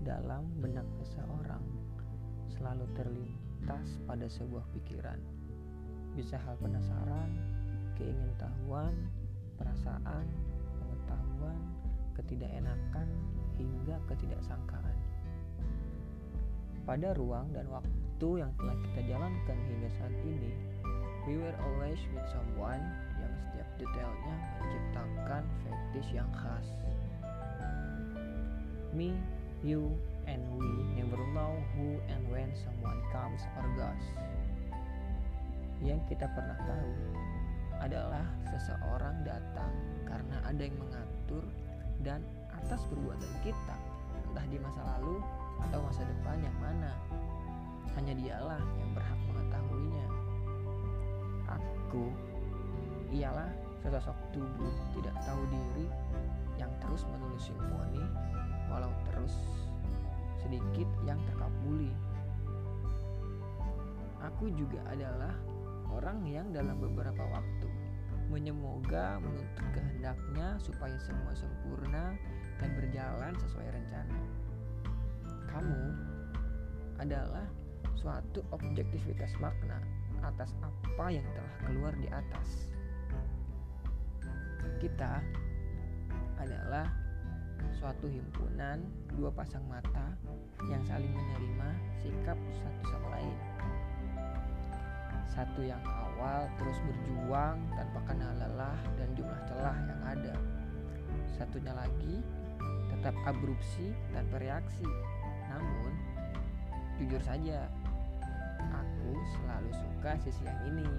Dalam benak seseorang selalu terlintas pada sebuah pikiran. Bisa hal penasaran, keingintahuan, perasaan, pengetahuan, ketidakenakan, hingga ketidaksangkaan. Pada ruang dan waktu yang telah kita jalankan hingga saat ini, we were always with someone yang setiap detailnya menciptakan yang khas. Me, you, and we never know who and when someone comes or goes. Yang kita pernah tahu adalah seseorang datang karena ada yang mengatur dan atas perbuatan kita, entah di masa lalu atau masa depan yang mana. Hanya dialah yang berhak mengetahuinya. Aku ialah sesosok tubuh tidak tahu menulis simfoni walau terus sedikit yang terkabuli. Aku juga adalah orang yang dalam beberapa waktu menyemoga menuntut kehendaknya supaya semua sempurna dan berjalan sesuai rencana. Kamu adalah suatu objektivitas makna atas apa yang telah keluar di atas. Kita suatu himpunan dua pasang mata yang saling menerima sikap satu sama lain. Satu yang awal terus berjuang tanpa kenal lelah dan jumlah celah yang ada. Satunya lagi tetap abrupsi tanpa reaksi namun, jujur saja, aku selalu suka sisi yang ini.